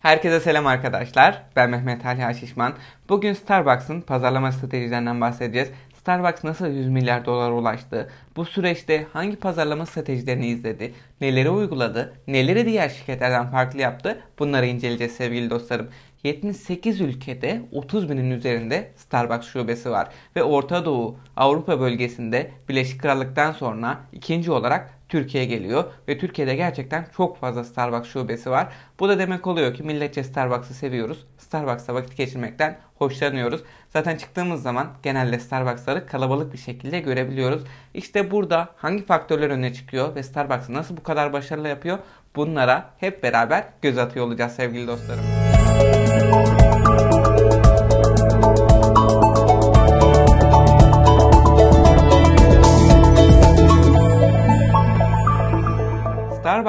Herkese selam arkadaşlar. Ben Mehmet Ali Haşişman. Bugün Starbucks'ın pazarlama stratejilerinden bahsedeceğiz. Starbucks nasıl 100 milyar dolara ulaştı? Bu süreçte hangi pazarlama stratejilerini izledi? Neleri uyguladı? Neleri diğer şirketlerden farklı yaptı? Bunları inceleyeceğiz sevgili dostlarım. 78 ülkede 30 binin üzerinde Starbucks şubesi var. Ve Orta Doğu, Avrupa bölgesinde Birleşik Krallık'tan sonra ikinci olarak Türkiye geliyor ve Türkiye'de gerçekten çok fazla Starbucks şubesi var. Bu da demek oluyor ki milletçe Starbucks'ı seviyoruz. Starbucks'ta vakit geçirmekten hoşlanıyoruz. Zaten çıktığımız zaman genelde Starbucks'ları kalabalık bir şekilde görebiliyoruz. İşte burada hangi faktörler öne çıkıyor ve Starbucks'ı nasıl bu kadar başarılı yapıyor? Bunlara hep beraber göz atıyor olacağız sevgili dostlarım.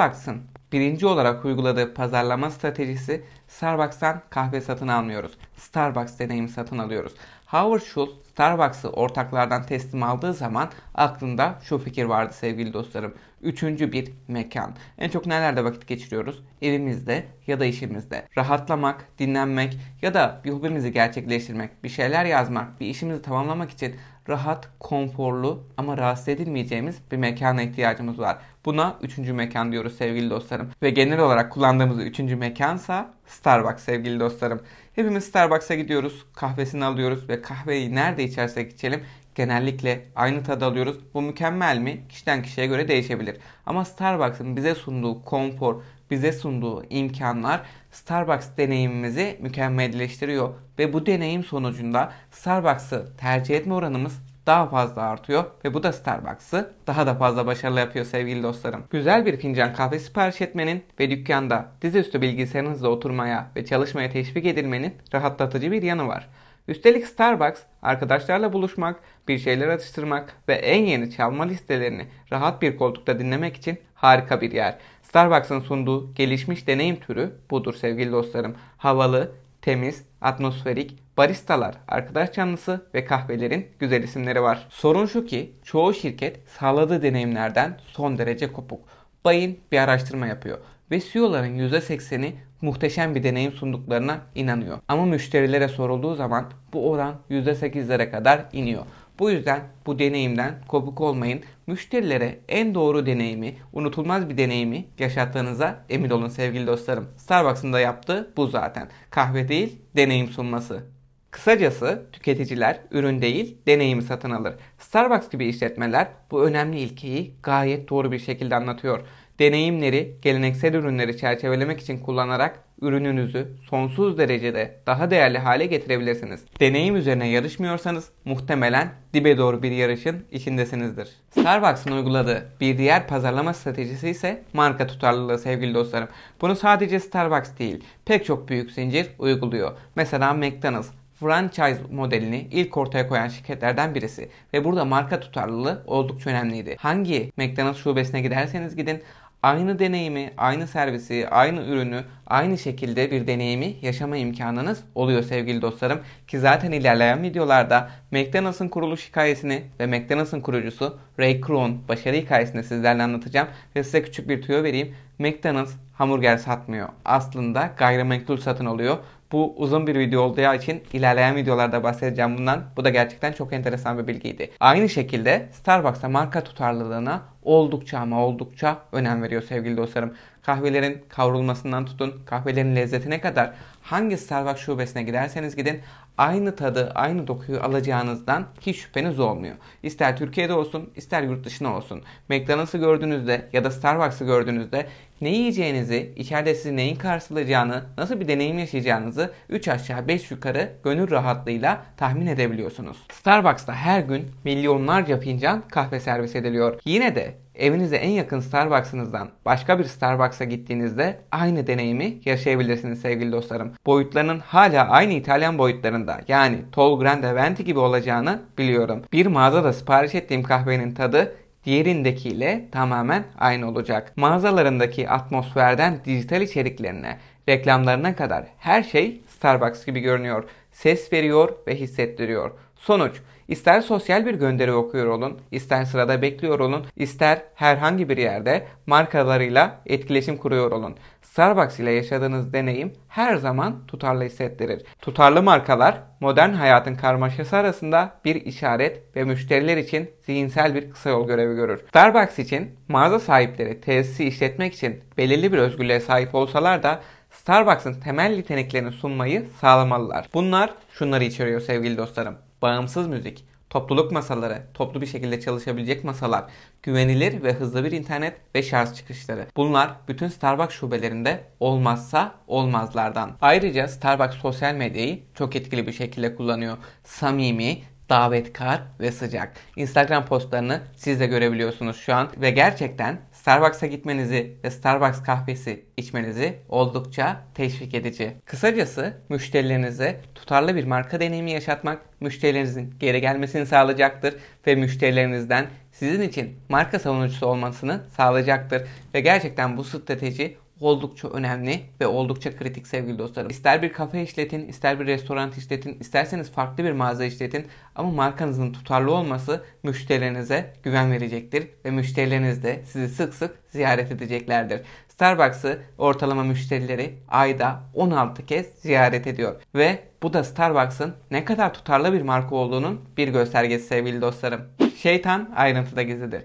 Starbucks'ın birinci olarak uyguladığı pazarlama stratejisi Starbucks'tan kahve satın almıyoruz. Starbucks deneyimi satın alıyoruz. Howard Schultz Starbucks'ı ortaklardan teslim aldığı zaman aklında şu fikir vardı sevgili dostlarım. Üçüncü bir mekan. En çok nelerde vakit geçiriyoruz? Evimizde ya da işimizde. Rahatlamak, dinlenmek ya da bir hobimizi gerçekleştirmek, bir şeyler yazmak, bir işimizi tamamlamak için rahat, konforlu ama rahatsız edilmeyeceğimiz bir mekana ihtiyacımız var. Buna üçüncü mekan diyoruz sevgili dostlarım. Ve genel olarak kullandığımız üçüncü mekansa Starbucks sevgili dostlarım. Hepimiz Starbucks'a gidiyoruz, kahvesini alıyoruz ve kahveyi nerede içersek içelim genellikle aynı tadı alıyoruz. Bu mükemmel mi? Kişiden kişiye göre değişebilir. Ama Starbucks'ın bize sunduğu konfor, bize sunduğu imkanlar Starbucks deneyimimizi mükemmelleştiriyor ve bu deneyim sonucunda Starbucks'ı tercih etme oranımız daha fazla artıyor ve bu da Starbucks'ı daha da fazla başarılı yapıyor sevgili dostlarım. Güzel bir fincan kahve sipariş etmenin ve dükkanda dizüstü bilgisayarınızla oturmaya ve çalışmaya teşvik edilmenin rahatlatıcı bir yanı var. Üstelik Starbucks arkadaşlarla buluşmak, bir şeyler atıştırmak ve en yeni çalma listelerini rahat bir koltukta dinlemek için harika bir yer. Starbucks'ın sunduğu gelişmiş deneyim türü budur sevgili dostlarım. Havalı, temiz, atmosferik, baristalar, arkadaş canlısı ve kahvelerin güzel isimleri var. Sorun şu ki çoğu şirket sağladığı deneyimlerden son derece kopuk. Bayin bir araştırma yapıyor ve CEO'ların %80'i muhteşem bir deneyim sunduklarına inanıyor. Ama müşterilere sorulduğu zaman bu oran %8'lere kadar iniyor. Bu yüzden bu deneyimden kopuk olmayın. Müşterilere en doğru deneyimi, unutulmaz bir deneyimi yaşattığınıza emin olun sevgili dostlarım. Starbucks'ın da yaptığı bu zaten. Kahve değil, deneyim sunması. Kısacası tüketiciler ürün değil deneyimi satın alır. Starbucks gibi işletmeler bu önemli ilkeyi gayet doğru bir şekilde anlatıyor deneyimleri geleneksel ürünleri çerçevelemek için kullanarak ürününüzü sonsuz derecede daha değerli hale getirebilirsiniz. Deneyim üzerine yarışmıyorsanız muhtemelen dibe doğru bir yarışın içindesinizdir. Starbucks'ın uyguladığı bir diğer pazarlama stratejisi ise marka tutarlılığı sevgili dostlarım. Bunu sadece Starbucks değil pek çok büyük zincir uyguluyor. Mesela McDonald's franchise modelini ilk ortaya koyan şirketlerden birisi ve burada marka tutarlılığı oldukça önemliydi. Hangi McDonald's şubesine giderseniz gidin aynı deneyimi, aynı servisi, aynı ürünü aynı şekilde bir deneyimi yaşama imkanınız oluyor sevgili dostlarım. Ki zaten ilerleyen videolarda McDonald's'ın kuruluş hikayesini ve McDonald's'ın kurucusu Ray Kroon başarı hikayesini sizlerle anlatacağım. Ve size küçük bir tüyo vereyim. McDonald's hamburger satmıyor. Aslında gayrimenkul satın alıyor. Bu uzun bir video olduğu için ilerleyen videolarda bahsedeceğim bundan. Bu da gerçekten çok enteresan bir bilgiydi. Aynı şekilde Starbucks'a marka tutarlılığına oldukça ama oldukça önem veriyor sevgili dostlarım. Kahvelerin kavrulmasından tutun kahvelerin lezzetine kadar hangi Starbucks şubesine giderseniz gidin aynı tadı, aynı dokuyu alacağınızdan hiç şüpheniz olmuyor. İster Türkiye'de olsun, ister yurt dışına olsun. McDonald's'ı gördüğünüzde ya da Starbucks'ı gördüğünüzde ne yiyeceğinizi, içeride sizi neyin karşılayacağını, nasıl bir deneyim yaşayacağınızı 3 aşağı 5 yukarı gönül rahatlığıyla tahmin edebiliyorsunuz. Starbucks'ta her gün milyonlarca fincan kahve servis ediliyor. Yine de evinize en yakın Starbucks'ınızdan başka bir Starbucks'a gittiğinizde aynı deneyimi yaşayabilirsiniz sevgili dostlarım. Boyutlarının hala aynı İtalyan boyutlarında yani Tall Grande Venti gibi olacağını biliyorum. Bir mağazada sipariş ettiğim kahvenin tadı diğerindekiyle tamamen aynı olacak. Mağazalarındaki atmosferden dijital içeriklerine, reklamlarına kadar her şey Starbucks gibi görünüyor. Ses veriyor ve hissettiriyor. Sonuç İster sosyal bir gönderi okuyor olun, ister sırada bekliyor olun, ister herhangi bir yerde markalarıyla etkileşim kuruyor olun. Starbucks ile yaşadığınız deneyim her zaman tutarlı hissettirir. Tutarlı markalar modern hayatın karmaşası arasında bir işaret ve müşteriler için zihinsel bir kısa yol görevi görür. Starbucks için mağaza sahipleri tesisi işletmek için belirli bir özgürlüğe sahip olsalar da Starbucks'ın temel yeteneklerini sunmayı sağlamalılar. Bunlar şunları içeriyor sevgili dostlarım. Bağımsız müzik, topluluk masaları, toplu bir şekilde çalışabilecek masalar, güvenilir ve hızlı bir internet ve şarj çıkışları. Bunlar bütün Starbucks şubelerinde olmazsa olmazlardan. Ayrıca Starbucks sosyal medyayı çok etkili bir şekilde kullanıyor. Samimi, davetkar ve sıcak. Instagram postlarını siz de görebiliyorsunuz şu an ve gerçekten Starbucks'a gitmenizi ve Starbucks kahvesi içmenizi oldukça teşvik edici. Kısacası müşterilerinize tutarlı bir marka deneyimi yaşatmak müşterilerinizin geri gelmesini sağlayacaktır ve müşterilerinizden sizin için marka savunucusu olmasını sağlayacaktır. Ve gerçekten bu strateji oldukça önemli ve oldukça kritik sevgili dostlarım. İster bir kafe işletin, ister bir restoran işletin, isterseniz farklı bir mağaza işletin ama markanızın tutarlı olması müşterilerinize güven verecektir ve müşterileriniz de sizi sık sık ziyaret edeceklerdir. Starbucks'ı ortalama müşterileri ayda 16 kez ziyaret ediyor ve bu da Starbucks'ın ne kadar tutarlı bir marka olduğunun bir göstergesi sevgili dostlarım. Şeytan ayrıntıda gizlidir.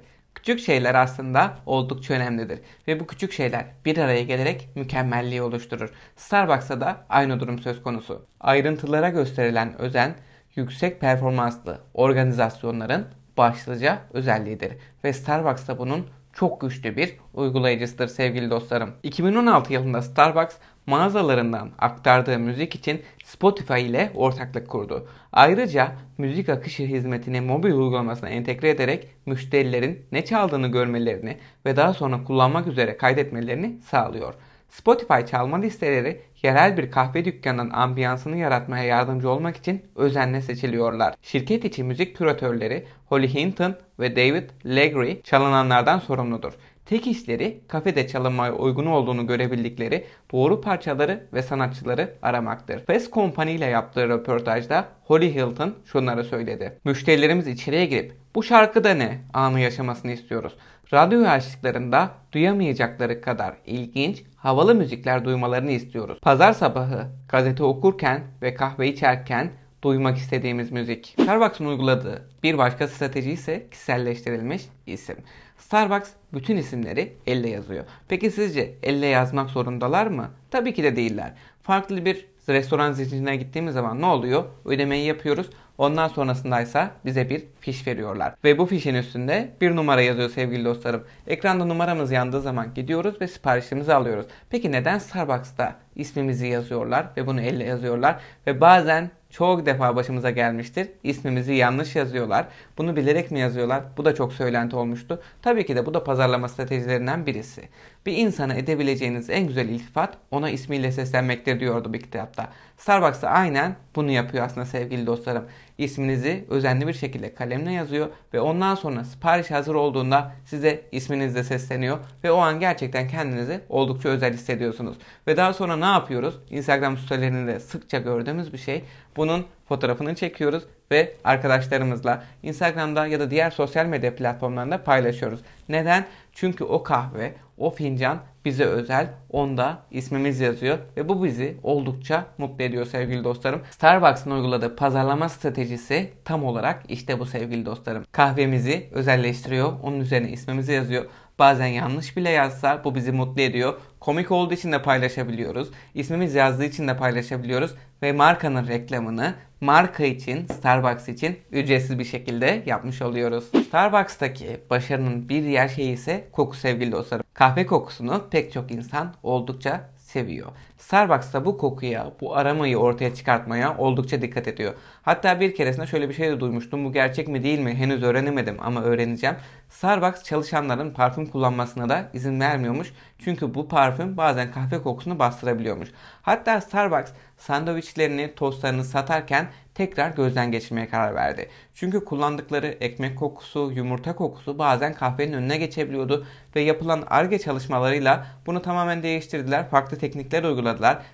Küçük şeyler aslında oldukça önemlidir ve bu küçük şeyler bir araya gelerek mükemmelliği oluşturur. Starbucks'ta da aynı durum söz konusu. Ayrıntılara gösterilen özen yüksek performanslı organizasyonların başlıca özelliğidir ve Starbucks da bunun çok güçlü bir uygulayıcısıdır sevgili dostlarım. 2016 yılında Starbucks mağazalarından aktardığı müzik için Spotify ile ortaklık kurdu. Ayrıca müzik akışı hizmetini mobil uygulamasına entegre ederek müşterilerin ne çaldığını görmelerini ve daha sonra kullanmak üzere kaydetmelerini sağlıyor. Spotify çalma listeleri yerel bir kahve dükkanının ambiyansını yaratmaya yardımcı olmak için özenle seçiliyorlar. Şirket içi müzik küratörleri Holly Hinton ve David Legri çalınanlardan sorumludur. Tek işleri kafede çalınmaya uygun olduğunu görebildikleri doğru parçaları ve sanatçıları aramaktır. Fast Company ile yaptığı röportajda Holly Hilton şunları söyledi. Müşterilerimiz içeriye girip bu şarkıda ne anı yaşamasını istiyoruz. Radyo açtıklarında duyamayacakları kadar ilginç, havalı müzikler duymalarını istiyoruz. Pazar sabahı gazete okurken ve kahve içerken duymak istediğimiz müzik. Starbucks'ın uyguladığı bir başka strateji ise kişiselleştirilmiş isim. Starbucks bütün isimleri elle yazıyor. Peki sizce elle yazmak zorundalar mı? Tabii ki de değiller. Farklı bir restoran zincirine gittiğimiz zaman ne oluyor? Ödemeyi yapıyoruz. Ondan sonrasındaysa bize bir fiş veriyorlar. Ve bu fişin üstünde bir numara yazıyor sevgili dostlarım. Ekranda numaramız yandığı zaman gidiyoruz ve siparişimizi alıyoruz. Peki neden Starbucks'ta ismimizi yazıyorlar ve bunu elle yazıyorlar? Ve bazen çok defa başımıza gelmiştir. İsmimizi yanlış yazıyorlar. Bunu bilerek mi yazıyorlar? Bu da çok söylenti olmuştu. Tabii ki de bu da pazarlama stratejilerinden birisi. Bir insana edebileceğiniz en güzel iltifat ona ismiyle seslenmektir diyordu bir kitapta. Starbucks da aynen bunu yapıyor aslında sevgili dostlarım. İsminizi özenli bir şekilde kalemle yazıyor ve ondan sonra sipariş hazır olduğunda size isminizle sesleniyor ve o an gerçekten kendinizi oldukça özel hissediyorsunuz. Ve daha sonra ne yapıyoruz? Instagram storylerinde sıkça gördüğümüz bir şey. Bunun fotoğrafını çekiyoruz ve arkadaşlarımızla Instagram'da ya da diğer sosyal medya platformlarında paylaşıyoruz. Neden? Çünkü o kahve, o fincan bize özel. Onda ismimiz yazıyor ve bu bizi oldukça mutlu ediyor sevgili dostlarım. Starbucks'ın uyguladığı pazarlama stratejisi tam olarak işte bu sevgili dostlarım. Kahvemizi özelleştiriyor. Onun üzerine ismimizi yazıyor. Bazen yanlış bile yazsa bu bizi mutlu ediyor. Komik olduğu için de paylaşabiliyoruz. İsmimiz yazdığı için de paylaşabiliyoruz. Ve markanın reklamını marka için, Starbucks için ücretsiz bir şekilde yapmış oluyoruz. Starbucks'taki başarının bir diğer şeyi ise koku sevgili dostlarım. Kahve kokusunu pek çok insan oldukça seviyor. Starbucks da bu kokuya, bu aramayı ortaya çıkartmaya oldukça dikkat ediyor. Hatta bir keresinde şöyle bir şey de duymuştum. Bu gerçek mi değil mi henüz öğrenemedim ama öğreneceğim. Starbucks çalışanların parfüm kullanmasına da izin vermiyormuş. Çünkü bu parfüm bazen kahve kokusunu bastırabiliyormuş. Hatta Starbucks sandviçlerini, tostlarını satarken tekrar gözden geçirmeye karar verdi. Çünkü kullandıkları ekmek kokusu, yumurta kokusu bazen kahvenin önüne geçebiliyordu ve yapılan ARGE çalışmalarıyla bunu tamamen değiştirdiler. Farklı teknikler uyguladılar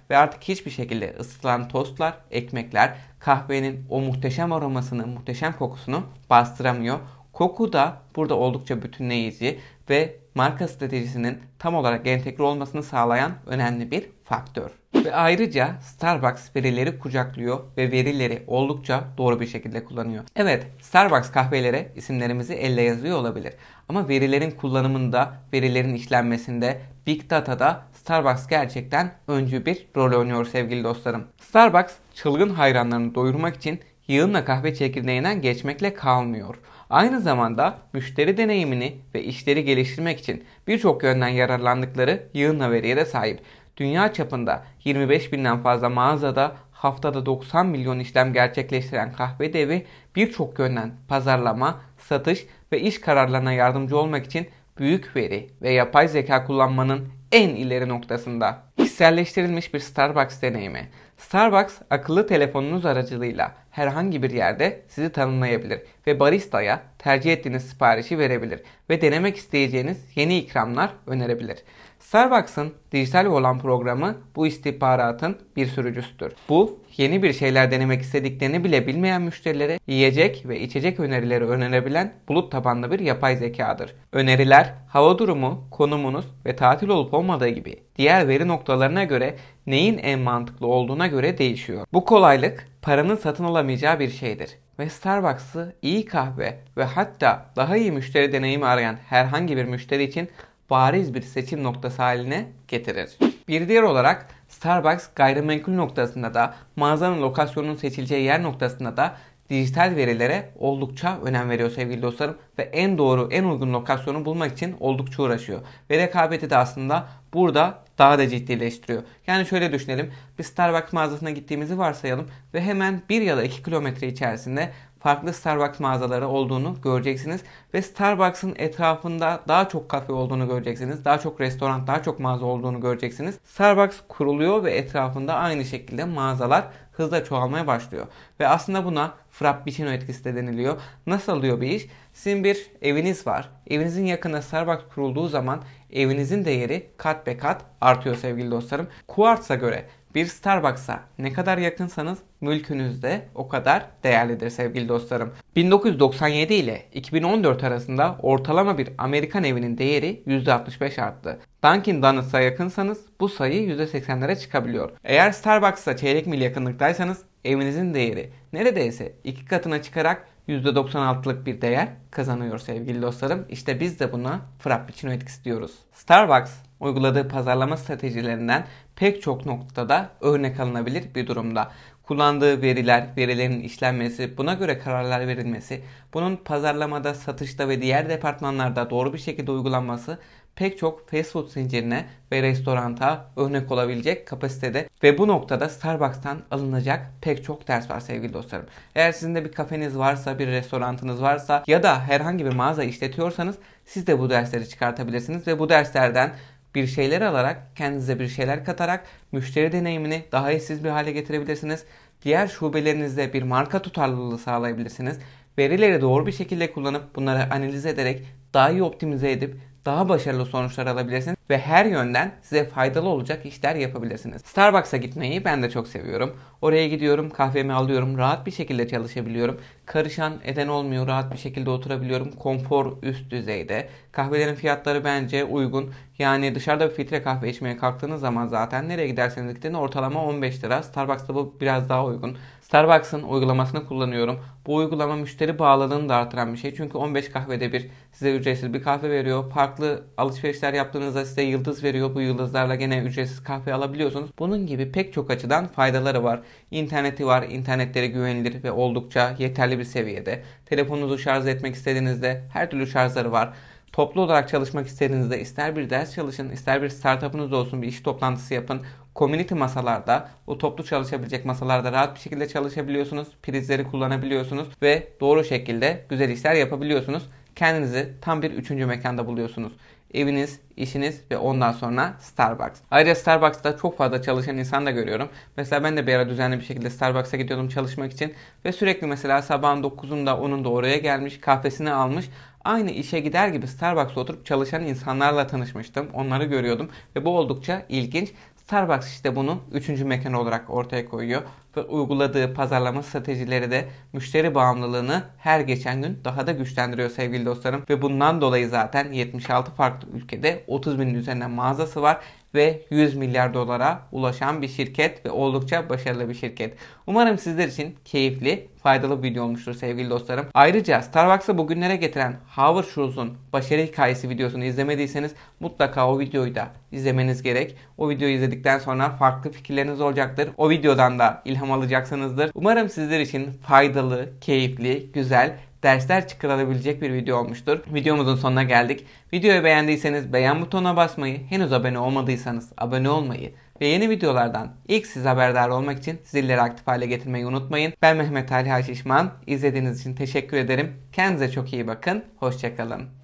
ve artık hiçbir şekilde ısıtılan tostlar, ekmekler kahvenin o muhteşem aromasını, muhteşem kokusunu bastıramıyor. Koku da burada oldukça bütünleyici ve marka stratejisinin tam olarak entegre olmasını sağlayan önemli bir faktör. Ve ayrıca Starbucks verileri kucaklıyor ve verileri oldukça doğru bir şekilde kullanıyor. Evet, Starbucks kahvelere isimlerimizi elle yazıyor olabilir. Ama verilerin kullanımında, verilerin işlenmesinde, Big Data'da Starbucks gerçekten öncü bir rol oynuyor sevgili dostlarım. Starbucks çılgın hayranlarını doyurmak için yığınla kahve çekirdeğinden geçmekle kalmıyor. Aynı zamanda müşteri deneyimini ve işleri geliştirmek için birçok yönden yararlandıkları yığınla veriye de sahip. Dünya çapında 25 binden fazla mağazada haftada 90 milyon işlem gerçekleştiren kahve devi birçok yönden pazarlama, satış ve iş kararlarına yardımcı olmak için büyük veri ve yapay zeka kullanmanın en ileri noktasında. Kişiselleştirilmiş bir Starbucks deneyimi. Starbucks akıllı telefonunuz aracılığıyla herhangi bir yerde sizi tanımlayabilir ve baristaya tercih ettiğiniz siparişi verebilir ve denemek isteyeceğiniz yeni ikramlar önerebilir. Starbucks'ın dijital olan programı bu istihbaratın bir sürücüsüdür. Bu yeni bir şeyler denemek istediklerini bile bilmeyen müşterilere yiyecek ve içecek önerileri önerebilen bulut tabanlı bir yapay zekadır. Öneriler hava durumu, konumunuz ve tatil olup olmadığı gibi diğer veri noktalarına göre neyin en mantıklı olduğuna göre değişiyor. Bu kolaylık paranın satın alamayacağı bir şeydir ve Starbucks'ı iyi kahve ve hatta daha iyi müşteri deneyimi arayan herhangi bir müşteri için bariz bir seçim noktası haline getirir. Bir diğer olarak Starbucks gayrimenkul noktasında da mağazanın lokasyonunun seçileceği yer noktasında da dijital verilere oldukça önem veriyor sevgili dostlarım ve en doğru en uygun lokasyonu bulmak için oldukça uğraşıyor. Ve rekabeti de aslında burada daha da ciddileştiriyor. Yani şöyle düşünelim. Bir Starbucks mağazasına gittiğimizi varsayalım ve hemen 1 ya da 2 kilometre içerisinde farklı Starbucks mağazaları olduğunu göreceksiniz. Ve Starbucks'ın etrafında daha çok kafe olduğunu göreceksiniz. Daha çok restoran, daha çok mağaza olduğunu göreceksiniz. Starbucks kuruluyor ve etrafında aynı şekilde mağazalar hızla çoğalmaya başlıyor. Ve aslında buna Frappuccino etkisi de deniliyor. Nasıl oluyor bir iş? Sizin bir eviniz var. Evinizin yakında Starbucks kurulduğu zaman evinizin değeri kat be kat artıyor sevgili dostlarım. Quartz'a göre bir Starbucks'a ne kadar yakınsanız mülkünüz de o kadar değerlidir sevgili dostlarım. 1997 ile 2014 arasında ortalama bir Amerikan evinin değeri %65 arttı. Dunkin Donuts'a yakınsanız bu sayı %80'lere çıkabiliyor. Eğer Starbucks'a çeyrek mil yakınlıktaysanız evinizin değeri neredeyse iki katına çıkarak %96'lık bir değer kazanıyor sevgili dostlarım. İşte biz de buna Frappuccino etkisi diyoruz. Starbucks uyguladığı pazarlama stratejilerinden pek çok noktada örnek alınabilir bir durumda. Kullandığı veriler, verilerin işlenmesi, buna göre kararlar verilmesi, bunun pazarlamada, satışta ve diğer departmanlarda doğru bir şekilde uygulanması pek çok fast food zincirine ve restoranta örnek olabilecek kapasitede ve bu noktada Starbucks'tan alınacak pek çok ders var sevgili dostlarım. Eğer sizin de bir kafeniz varsa, bir restoranınız varsa ya da herhangi bir mağaza işletiyorsanız siz de bu dersleri çıkartabilirsiniz ve bu derslerden bir şeyler alarak, kendinize bir şeyler katarak müşteri deneyimini daha eşsiz bir hale getirebilirsiniz. Diğer şubelerinizde bir marka tutarlılığı sağlayabilirsiniz. Verileri doğru bir şekilde kullanıp bunları analiz ederek daha iyi optimize edip daha başarılı sonuçlar alabilirsiniz ve her yönden size faydalı olacak işler yapabilirsiniz. Starbucks'a gitmeyi ben de çok seviyorum. Oraya gidiyorum, kahvemi alıyorum, rahat bir şekilde çalışabiliyorum. Karışan eden olmuyor, rahat bir şekilde oturabiliyorum. Konfor üst düzeyde. Kahvelerin fiyatları bence uygun. Yani dışarıda bir filtre kahve içmeye kalktığınız zaman zaten nereye giderseniz gidin ortalama 15 lira. Starbucks'ta bu biraz daha uygun. Starbucks'ın uygulamasını kullanıyorum. Bu uygulama müşteri bağlılığını da artıran bir şey. Çünkü 15 kahvede bir size ücretsiz bir kahve veriyor. Farklı alışverişler yaptığınızda size yıldız veriyor. Bu yıldızlarla gene ücretsiz kahve alabiliyorsunuz. Bunun gibi pek çok açıdan faydaları var. İnterneti var. İnternetleri güvenilir ve oldukça yeterli bir seviyede. Telefonunuzu şarj etmek istediğinizde her türlü şarjları var. Toplu olarak çalışmak istediğinizde ister bir ders çalışın, ister bir startup'ınız olsun, bir iş toplantısı yapın. Community masalarda, o toplu çalışabilecek masalarda rahat bir şekilde çalışabiliyorsunuz. Prizleri kullanabiliyorsunuz ve doğru şekilde güzel işler yapabiliyorsunuz. Kendinizi tam bir üçüncü mekanda buluyorsunuz. Eviniz, işiniz ve ondan sonra Starbucks. Ayrıca Starbucks'ta çok fazla çalışan insan da görüyorum. Mesela ben de bir ara düzenli bir şekilde Starbucks'a gidiyordum çalışmak için. Ve sürekli mesela sabahın 9'unda 10'unda oraya gelmiş, kahvesini almış. Aynı işe gider gibi Starbucks'ta oturup çalışan insanlarla tanışmıştım. Onları görüyordum ve bu oldukça ilginç. Starbucks işte bunu üçüncü mekan olarak ortaya koyuyor. Ve uyguladığı pazarlama stratejileri de müşteri bağımlılığını her geçen gün daha da güçlendiriyor sevgili dostlarım. Ve bundan dolayı zaten 76 farklı ülkede 30 binin üzerinde mağazası var ve 100 milyar dolara ulaşan bir şirket ve oldukça başarılı bir şirket. Umarım sizler için keyifli, faydalı bir video olmuştur sevgili dostlarım. Ayrıca Starbucks'ı bugünlere getiren Howard Schultz'un başarı hikayesi videosunu izlemediyseniz mutlaka o videoyu da izlemeniz gerek. O videoyu izledikten sonra farklı fikirleriniz olacaktır. O videodan da ilham alacaksınızdır. Umarım sizler için faydalı, keyifli, güzel dersler çıkarılabilecek bir video olmuştur. Videomuzun sonuna geldik. Videoyu beğendiyseniz beğen butonuna basmayı, henüz abone olmadıysanız abone olmayı ve yeni videolardan ilk siz haberdar olmak için zilleri aktif hale getirmeyi unutmayın. Ben Mehmet Ali Haşişman. İzlediğiniz için teşekkür ederim. Kendinize çok iyi bakın. Hoşçakalın.